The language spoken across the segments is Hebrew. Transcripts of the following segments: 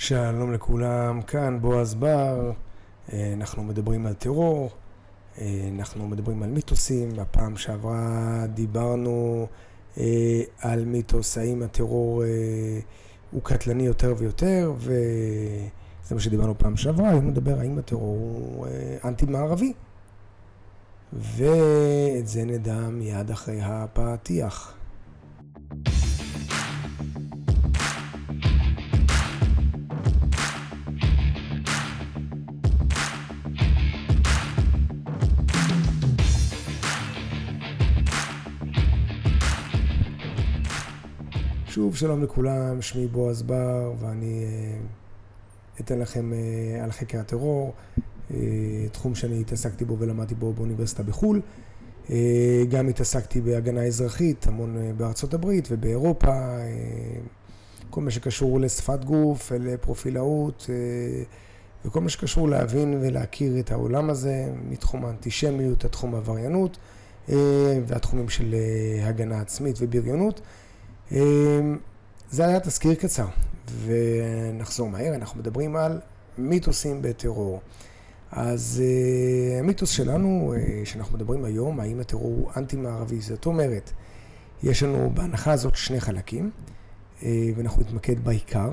שלום לכולם, כאן בועז בר, אה, אנחנו מדברים על טרור, אה, אנחנו מדברים על מיתוסים, בפעם שעברה דיברנו אה, על מיתוס האם הטרור הוא קטלני יותר ויותר, וזה מה שדיברנו פעם שעברה, היום נדבר האם הטרור הוא אנטי מערבי, ואת זה נדע מיד אחרי הפתיח. שוב שלום לכולם, שמי בועז בר ואני אה, אתן לכם אה, על חקר הטרור, אה, תחום שאני התעסקתי בו ולמדתי בו באוניברסיטה בחו"ל. גם התעסקתי בהגנה אזרחית, המון בארצות הברית ובאירופה, כל מה שקשור לשפת גוף, לפרופילאות וכל מה שקשור להבין ולהכיר את העולם הזה מתחום האנטישמיות, התחום העבריינות והתחומים של הגנה עצמית ובריונות. אמ, זה היה תזכיר קצר, ונחזור מהר, אנחנו מדברים על מיתוסים בטרור. אז uh, המיתוס שלנו, uh, שאנחנו מדברים היום, האם הטרור הוא אנטי-מערבי, זאת אומרת, יש לנו בהנחה הזאת שני חלקים, uh, ואנחנו נתמקד בעיקר.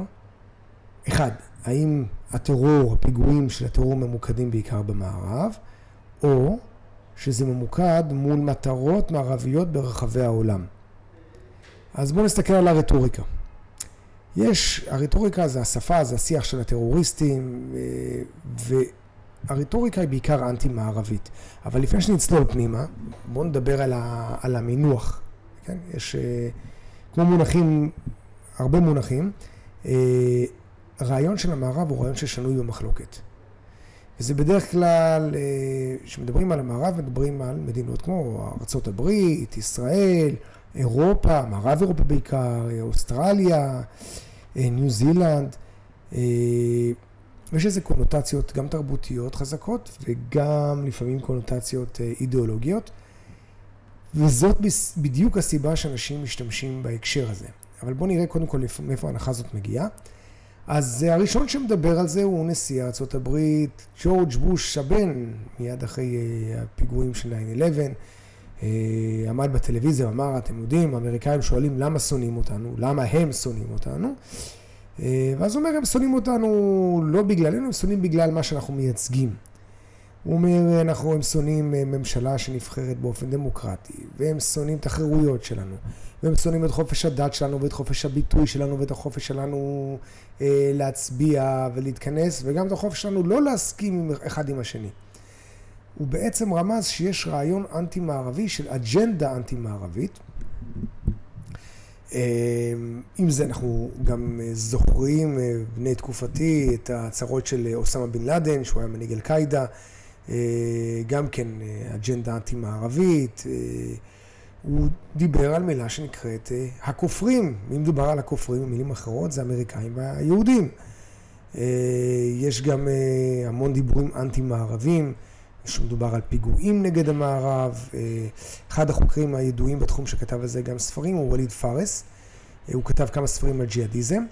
אחד, האם הטרור, הפיגועים של הטרור ממוקדים בעיקר במערב, או שזה ממוקד מול מטרות מערביות ברחבי העולם. אז בואו נסתכל על הרטוריקה. יש, הרטוריקה זה השפה, זה השיח של הטרוריסטים, אה, והרטוריקה היא בעיקר אנטי-מערבית. אבל לפני שנצלול פנימה, בואו נדבר על, ה, על המינוח. כן? יש אה, כמו מונחים, הרבה מונחים. אה, רעיון של המערב הוא רעיון ששנוי במחלוקת. וזה בדרך כלל, כשמדברים על המערב, מדברים על מדינות כמו ארה"ב, ישראל, אירופה, מערב אירופה בעיקר, אוסטרליה, אה, ניו זילנד. אה, ויש איזה קונוטציות גם תרבותיות חזקות וגם לפעמים קונוטציות אה, אידיאולוגיות. וזאת בדיוק הסיבה שאנשים משתמשים בהקשר הזה. אבל בואו נראה קודם כל מאיפה ההנחה הזאת מגיעה. אז הראשון שמדבר על זה הוא נשיא ארה"ב, ג'ורג' בוש הבן, מיד אחרי הפיגועים של 9-11. אה, עמד בטלוויזיה ואמר, אתם יודעים, האמריקאים שואלים למה שונאים אותנו, למה הם שונאים אותנו. אה, ואז הוא אומר, הם שונאים אותנו לא בגללנו, הם שונאים בגלל מה שאנחנו מייצגים. הוא אומר, אנחנו, הם שונאים אה, ממשלה שנבחרת באופן דמוקרטי, והם שונאים את החירויות שלנו, והם שונאים את חופש הדת שלנו, ואת חופש הביטוי שלנו, ואת החופש שלנו אה, להצביע ולהתכנס, וגם את החופש שלנו לא להסכים אחד עם השני. הוא בעצם רמז שיש רעיון אנטי-מערבי של אג'נדה אנטי-מערבית. אמ, עם זה אנחנו גם זוכרים, אה, בני תקופתי, את ההצהרות של אוסמה בן לאדן, שהוא היה מנהיג אל-קאעידה, אה, גם כן אה, אג'נדה אנטי-מערבית. הוא דיבר על מילה שנקראת הכופרים. אם מדובר על הכופרים, במילים אחרות, זה האמריקאים והיהודים. יש גם המון דיבורים אנטי-מערבים. שמדובר על פיגועים נגד המערב. אה, אחד החוקרים הידועים בתחום שכתב על זה גם ספרים הוא ווליד פארס. אה, הוא כתב כמה ספרים על ג'יהאדיזם,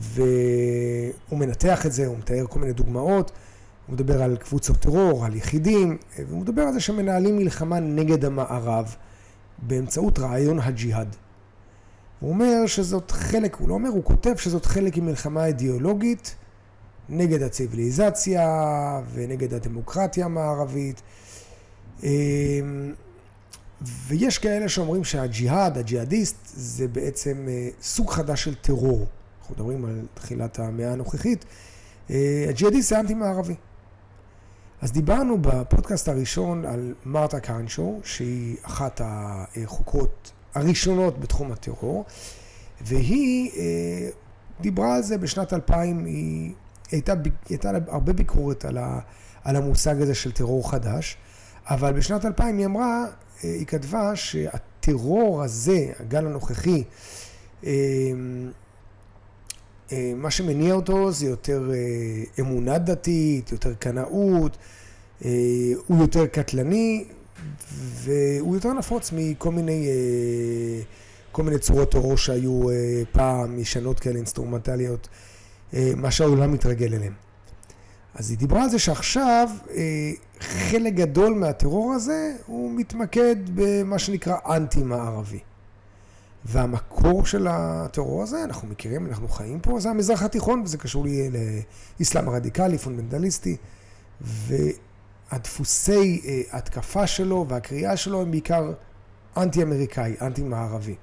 והוא מנתח את זה, הוא מתאר כל מיני דוגמאות. הוא מדבר על קבוצות טרור, על יחידים, אה, והוא מדבר על זה שמנהלים מלחמה נגד המערב באמצעות רעיון הג'יהאד. הוא אומר שזאת חלק, הוא לא אומר, הוא כותב שזאת חלק ממלחמה אידיאולוגית נגד הציוויליזציה ונגד הדמוקרטיה המערבית. אמ, ויש כאלה שאומרים שהג'יהאד, הג'יהאדיסט, זה בעצם אה, סוג חדש של טרור. אנחנו מדברים על תחילת המאה הנוכחית. אה, הג'יהאדיסט זה אנטי-מערבי. אז דיברנו בפודקאסט הראשון על מרתה קרנשו, שהיא אחת החוקרות הראשונות בתחום הטרור, והיא אה, דיברה על זה בשנת 2000, היא הייתה, הייתה הרבה ביקורת על, ה, על המושג הזה של טרור חדש, אבל בשנת 2000 היא אמרה, אה, היא כתבה שהטרור הזה, הגל הנוכחי, אה, אה, מה שמניע אותו זה יותר אמונה דתית, יותר קנאות, הוא יותר קטלני והוא יותר נפוץ מכל מיני, כל מיני צורות טרור שהיו פעם, ישנות כאלה, אינסטרומנטליות. מה שהעולם מתרגל אליהם. אז היא דיברה על זה שעכשיו חלק גדול מהטרור הזה הוא מתמקד במה שנקרא אנטי-מערבי. והמקור של הטרור הזה, אנחנו מכירים, אנחנו חיים פה, זה המזרח התיכון, וזה קשור לי לאסלאם הרדיקלי, פונדמנטליסטי, והדפוסי אה, התקפה שלו והקריאה שלו הם בעיקר אנטי-אמריקאי, אנטי-מערבי.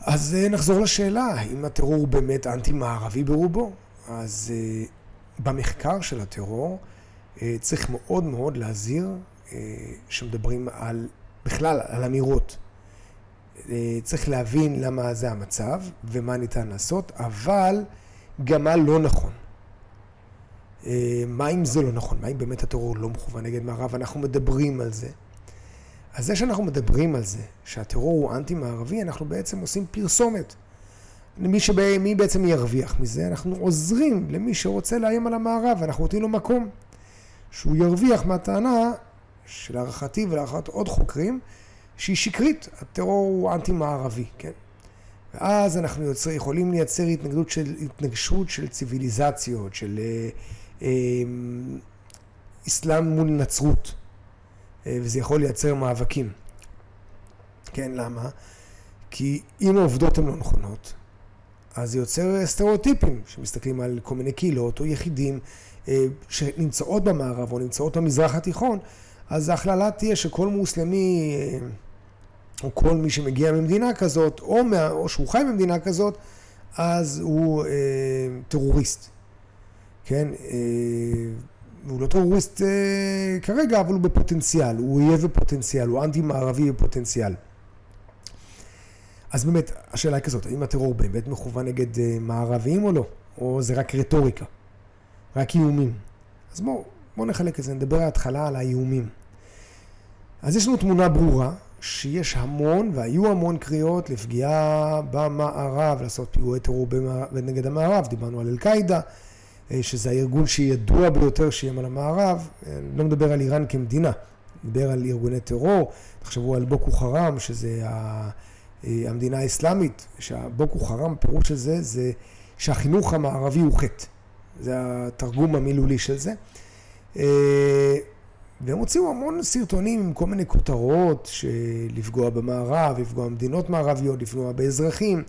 אז אה, נחזור לשאלה, האם הטרור הוא באמת אנטי-מערבי ברובו? אז אה, במחקר של הטרור צריך מאוד מאוד להזהיר שמדברים על, בכלל, על אמירות. אה, צריך להבין למה זה המצב ומה ניתן לעשות, אבל גם מה לא נכון. אה, מה אם זה לא נכון? מה אם באמת הטרור לא מכוון נגד מערב? אנחנו מדברים על זה. אז זה שאנחנו מדברים על זה, שהטרור הוא אנטי-מערבי, אנחנו בעצם עושים פרסומת. מי, שבא, מי בעצם ירוויח מזה? אנחנו עוזרים למי שרוצה לאיים על המערב, אנחנו נותנים לו מקום. שהוא ירוויח מהטענה, שלהערכתי ולהערכת עוד חוקרים, שהיא שקרית, הטרור הוא אנטי-מערבי, כן? ואז אנחנו יוצר, יכולים לייצר התנגדות של, התנגשות של ציוויליזציות, של אה, אה, אסלאם מול נצרות, וזה יכול לייצר מאבקים. כן, למה? כי אם העובדות הן לא נכונות, אז זה יוצר סטריאוטיפים שמסתכלים על כל מיני קהילות או יחידים אה, שנמצאות במערב או נמצאות במזרח התיכון, אז ההכללה תהיה שכל מוסלמי אה, או כל מי שמגיע ממדינה כזאת, או, מה, או שהוא חי במדינה כזאת, אז הוא אה, טרוריסט. כן? אה, הוא לא טרוריסט אה, כרגע, אבל הוא בפוטנציאל, הוא אויב בפוטנציאל, הוא אנטי-מערבי בפוטנציאל. אז באמת, השאלה היא כזאת, האם הטרור באמת מכוון נגד אה, מערבים או לא? או זה רק רטוריקה? רק איומים? אז בואו בוא נחלק את זה, נדבר ההתחלה על האיומים. אז יש לנו תמונה ברורה שיש המון, והיו המון קריאות לפגיעה במערב, לעשות פיגועי טרור נגד המערב, דיברנו על אל-קאעידה, שזה הארגון שידוע ביותר שאיים על המערב, אני לא מדבר על איראן כמדינה, מדבר על ארגוני טרור, תחשבו על בוקו חראם, שזה אה, המדינה האסלאמית, שהבוקו חראם, פירוש של זה, זה שהחינוך המערבי הוא חטא, זה התרגום המילולי של זה. אה, והם הוציאו המון סרטונים עם כל מיני כותרות של לפגוע במערב, לפגוע במדינות מערביות, לפגוע באזרחים,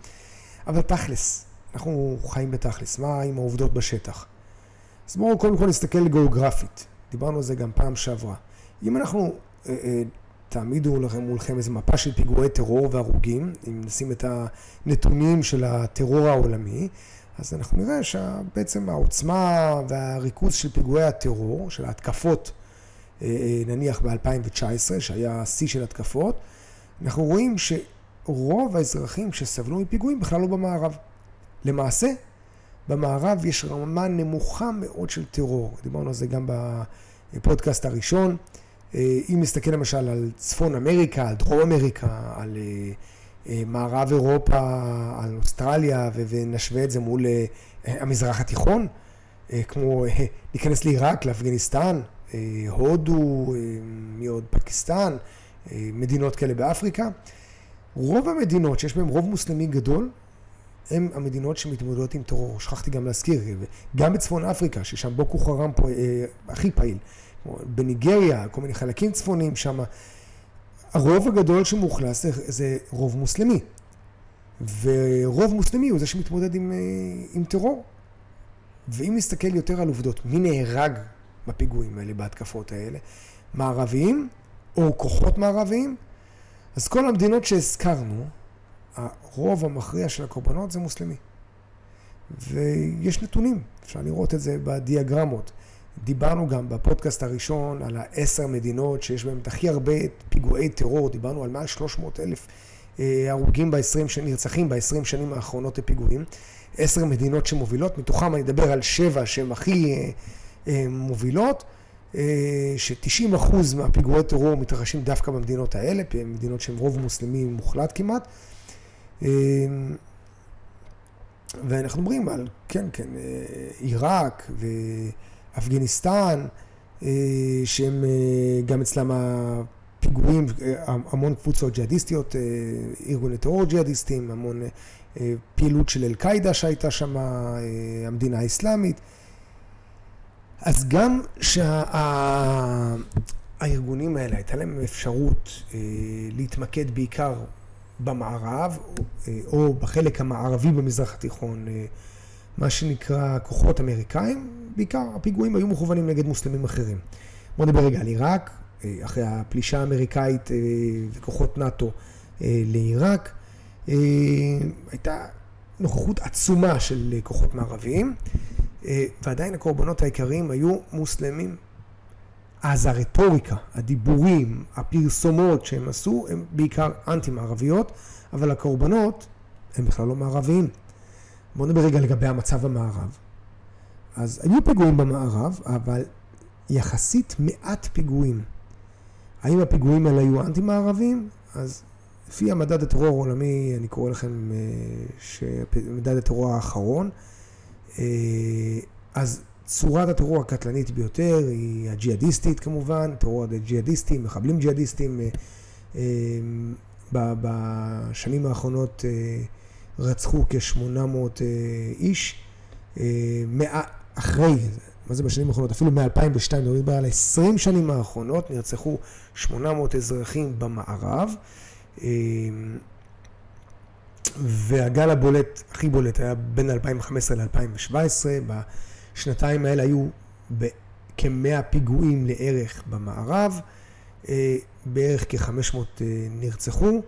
אבל תכלס, אנחנו חיים בתכלס, מה עם העובדות בשטח? אז בואו קודם כל נסתכל גיאוגרפית, דיברנו על זה גם פעם שעברה. אם אנחנו, אה, אה, תעמידו לכם מולכם איזו מפה של פיגועי טרור והרוגים, אם נשים את הנתונים של הטרור העולמי, אז אנחנו נראה שבעצם העוצמה והריכוז של פיגועי הטרור, של ההתקפות אה, נניח ב-2019, שהיה שיא של התקפות, אנחנו רואים שרוב האזרחים שסבלו מפיגועים בכלל לא במערב. למעשה, במערב יש רמה נמוכה מאוד של טרור. דיברנו על זה גם בפודקאסט הראשון. אה, אם נסתכל למשל על צפון אמריקה, על דרום אמריקה, על מערב אירופה, על אוסטרליה, ונשווה את זה מול המזרח התיכון, כמו ניכנס לעיראק, לאפגניסטן, אה, הודו, אה, מי עוד? פקיסטן, אה, מדינות כאלה באפריקה. רוב המדינות שיש בהן רוב מוסלמי גדול, הן המדינות שמתמודדות עם טרור. שכחתי גם להזכיר, גם בצפון אפריקה, ששם בוקו חרם פה, אה, הכי פעיל. בניגריה, כל מיני חלקים צפוניים שם. הרוב הגדול שמאוכלס זה, זה רוב מוסלמי. ורוב מוסלמי הוא זה שמתמודד עם, עם טרור. ואם נסתכל יותר על עובדות, מי נהרג בפיגועים האלה, בהתקפות האלה, מערביים או כוחות מערביים. אז כל המדינות שהזכרנו, הרוב המכריע של הקורבנות זה מוסלמי. ויש נתונים, אפשר לראות את זה בדיאגרמות. דיברנו גם בפודקאסט הראשון על העשר מדינות שיש בהן הכי הרבה פיגועי טרור, דיברנו על מעל 300 אלף אה, הרוגים ב-20 שנים, נרצחים ב-20 שנים האחרונות לפיגועים. עשר מדינות שמובילות, מתוכם אני אדבר על שבע שהן הכי אה, אה, מובילות, אה, ש-90% מהפיגועי טרור מתרחשים דווקא במדינות האלה, מדינות שהן רוב מוסלמי מוחלט כמעט. אה, ואנחנו מדברים על, כן, כן, עיראק ואפגניסטן, שהם גם אצלם הפיגועים, המון קבוצות ג'יהאדיסטיות, ארגוני טרור ג'יהאדיסטים, המון פעילות של אל-קאעידה שהייתה שם, המדינה האסלאמית. אז גם שהארגונים שה, האלה, הייתה להם אפשרות להתמקד בעיקר במערב, או בחלק המערבי במזרח התיכון, מה שנקרא כוחות אמריקאים, בעיקר הפיגועים היו מכוונים נגד מוסלמים אחרים. בואו נדבר רגע על עיראק, אה, אחרי הפלישה האמריקאית אה, וכוחות נאט"ו אה, לעיראק, הייתה נוכחות עצומה של כוחות מערביים, ועדיין הקורבנות העיקריים היו מוסלמים. אז הרטוריקה, הדיבורים, הפרסומות שהם עשו, הם בעיקר אנטי-מערביות, אבל הקורבנות הם בכלל לא מערביים. בואו נדבר רגע לגבי המצב במערב. אז היו פיגועים במערב, אבל יחסית מעט פיגועים. האם הפיגועים האלה היו אנטי-מערבים? אז לפי המדד הטרור העולמי, אני קורא לכם אה, שמדד הטרור האחרון, אה, אז צורת הטרור הקטלנית ביותר היא הג'יהאדיסטית כמובן, טרור הג'יהאדיסטים, מחבלים ג'יהאדיסטים. אה, בשנים האחרונות רצחו כ-800 איש. אחרי, מה זה בשנים האחרונות? אפילו מ-2002, מדברים על 20 שנים האחרונות, נרצחו 800 אזרחים במערב. והגל הבולט, הכי בולט, היה בין 2015 ל-2017. בשנתיים האלה היו כ-100 פיגועים לערך במערב, אה, בערך כ-500 אה, נרצחו.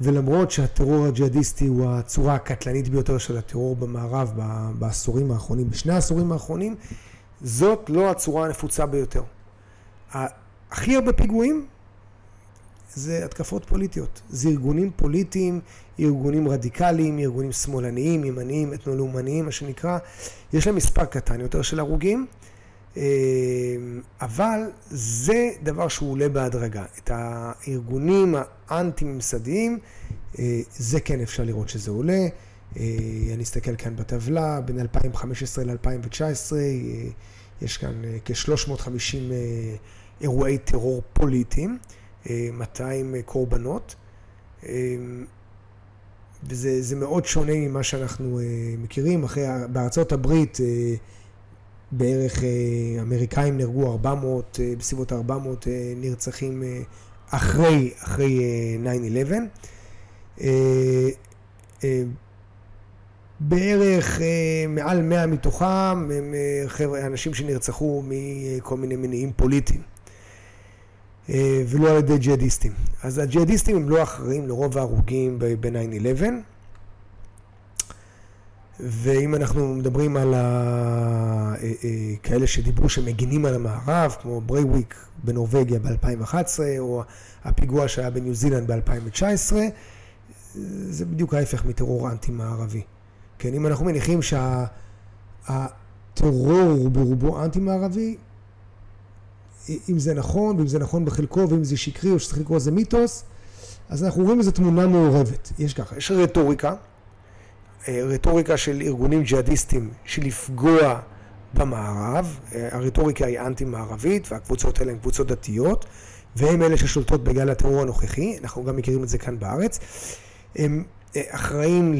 ולמרות שהטרור הג'יהאדיסטי הוא הצורה הקטלנית ביותר של הטרור במערב בעשורים האחרונים, בשני העשורים האחרונים, זאת לא הצורה הנפוצה ביותר. הכי הרבה פיגועים זה התקפות פוליטיות. זה ארגונים פוליטיים, ארגונים רדיקליים, ארגונים שמאלניים, ימניים, אתנו-לאומניים, מה שנקרא. יש להם מספר קטן יותר של הרוגים, אה, אבל זה דבר שהוא עולה בהדרגה. את הארגונים האנטי-ממסדיים, אה, זה כן אפשר לראות שזה עולה. אה, אני אסתכל כאן בטבלה, בין 2015 ל-2019 יש כאן כ-350 אירועי טרור פוליטיים, 200 קורבנות. וזה מאוד שונה ממה שאנחנו מכירים. אחרי, בארצות הברית בערך אה, אמריקאים נהרגו 400, אה, בסביבות 400 אה, נרצחים אחרי, אחרי 9-11. בערך מעל 100 מתוכם הם אנשים שנרצחו מכל מיני מניעים פוליטיים. ולא על ידי ג'יהאדיסטים. אז הג'יהאדיסטים הם לא אחראים לרוב ההרוגים ב-9-11. ואם אנחנו מדברים על ה... אה, אה, כאלה שדיברו שמגינים על המערב, כמו ברייוויק בנורבגיה ב-2011, או הפיגוע שהיה בניו זילנד ב-2019, זה בדיוק ההפך מטרור אנטי-מערבי. כן, אם אנחנו מניחים שהטרור הוא ברובו אנטי-מערבי, אם זה נכון, ואם זה נכון בחלקו, ואם זה שקרי, או שצריך לקרוא לזה מיתוס, אז אנחנו רואים איזו תמונה מעורבת. יש ככה, יש רטוריקה. אה, רטוריקה של ארגונים ג'יהאדיסטים של לפגוע במערב, אה, הרטוריקה היא אנטי-מערבית והקבוצות האלה הן קבוצות דתיות והן אלה ששולטות בגל הטרור הנוכחי, אנחנו גם מכירים את זה כאן בארץ. הם אחראים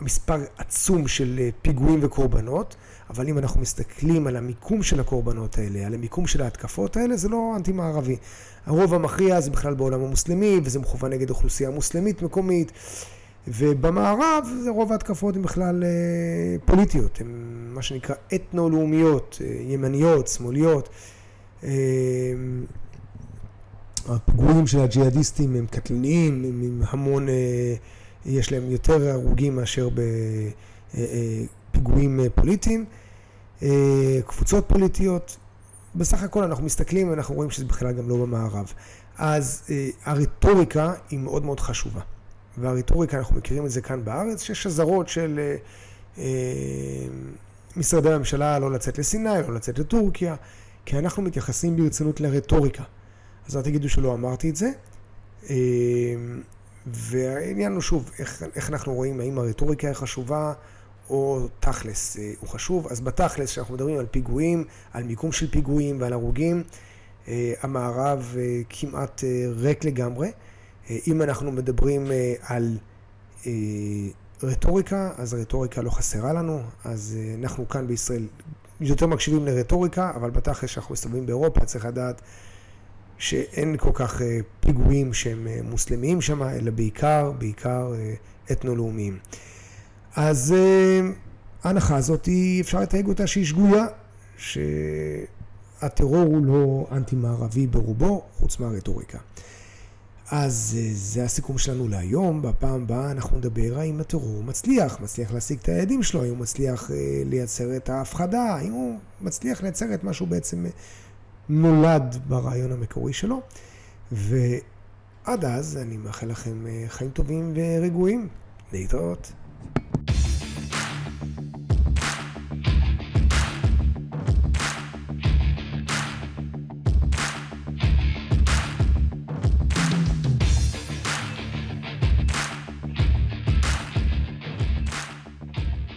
למספר עצום של פיגועים וקורבנות, אבל אם אנחנו מסתכלים על המיקום של הקורבנות האלה, על המיקום של ההתקפות האלה, זה לא אנטי-מערבי. הרוב המכריע זה בכלל בעולם המוסלמי, וזה מכוון נגד אוכלוסייה מוסלמית מקומית. ובמערב זה רוב ההתקפות הן בכלל אה, פוליטיות, הן מה שנקרא אתנו-לאומיות, אה, ימניות, שמאליות. אה, הפיגועים של הג'יהאדיסטים הם קטלניים, הם עם המון, יש להם יותר הרוגים מאשר בפיגועים פוליטיים. קבוצות פוליטיות, בסך הכל אנחנו מסתכלים ואנחנו רואים שזה בכלל גם לא במערב. אז הרטוריקה היא מאוד מאוד חשובה. והרטוריקה, אנחנו מכירים את זה כאן בארץ, שיש אזהרות של אה, אה, משרדי הממשלה לא לצאת לסיני, לא לצאת לטורקיה, כי אנחנו מתייחסים ברצינות לרטוריקה. אז אל תגידו שלא אמרתי את זה. והעניין הוא שוב, איך, איך אנחנו רואים, האם הרטוריקה היא חשובה או תכלס אה, הוא חשוב. אז בתכלס, כשאנחנו מדברים על פיגועים, על מיקום של פיגועים ועל הרוגים, אה, המערב אה, כמעט ריק לגמרי. אם אנחנו מדברים על רטוריקה, אז רטוריקה לא חסרה לנו, אז אנחנו כאן בישראל יותר מקשיבים לרטוריקה, אבל בתכל'ס שאנחנו מסתובבים באירופה צריך לדעת שאין כל כך אה, פיגועים שהם אה, מוסלמיים שם, אלא בעיקר, בעיקר אתנו-לאומיים. אז ההנחה הזאת, אפשר לתייג אותה שהיא שגויה, שהטרור הוא לא אנטי-מערבי ברובו, חוץ מהרטוריקה. אז אה, זה הסיכום שלנו להיום, בפעם הבאה אנחנו נדבר האם הטרור מצליח, מצליח להשיג את היעדים שלו, האם הוא מצליח אה, לייצר את ההפחדה, האם הוא מצליח לייצר את מה שהוא בעצם אה, נולד ברעיון המקורי שלו. ועד אז אני מאחל לכם חיים טובים ורגועים. להתראות.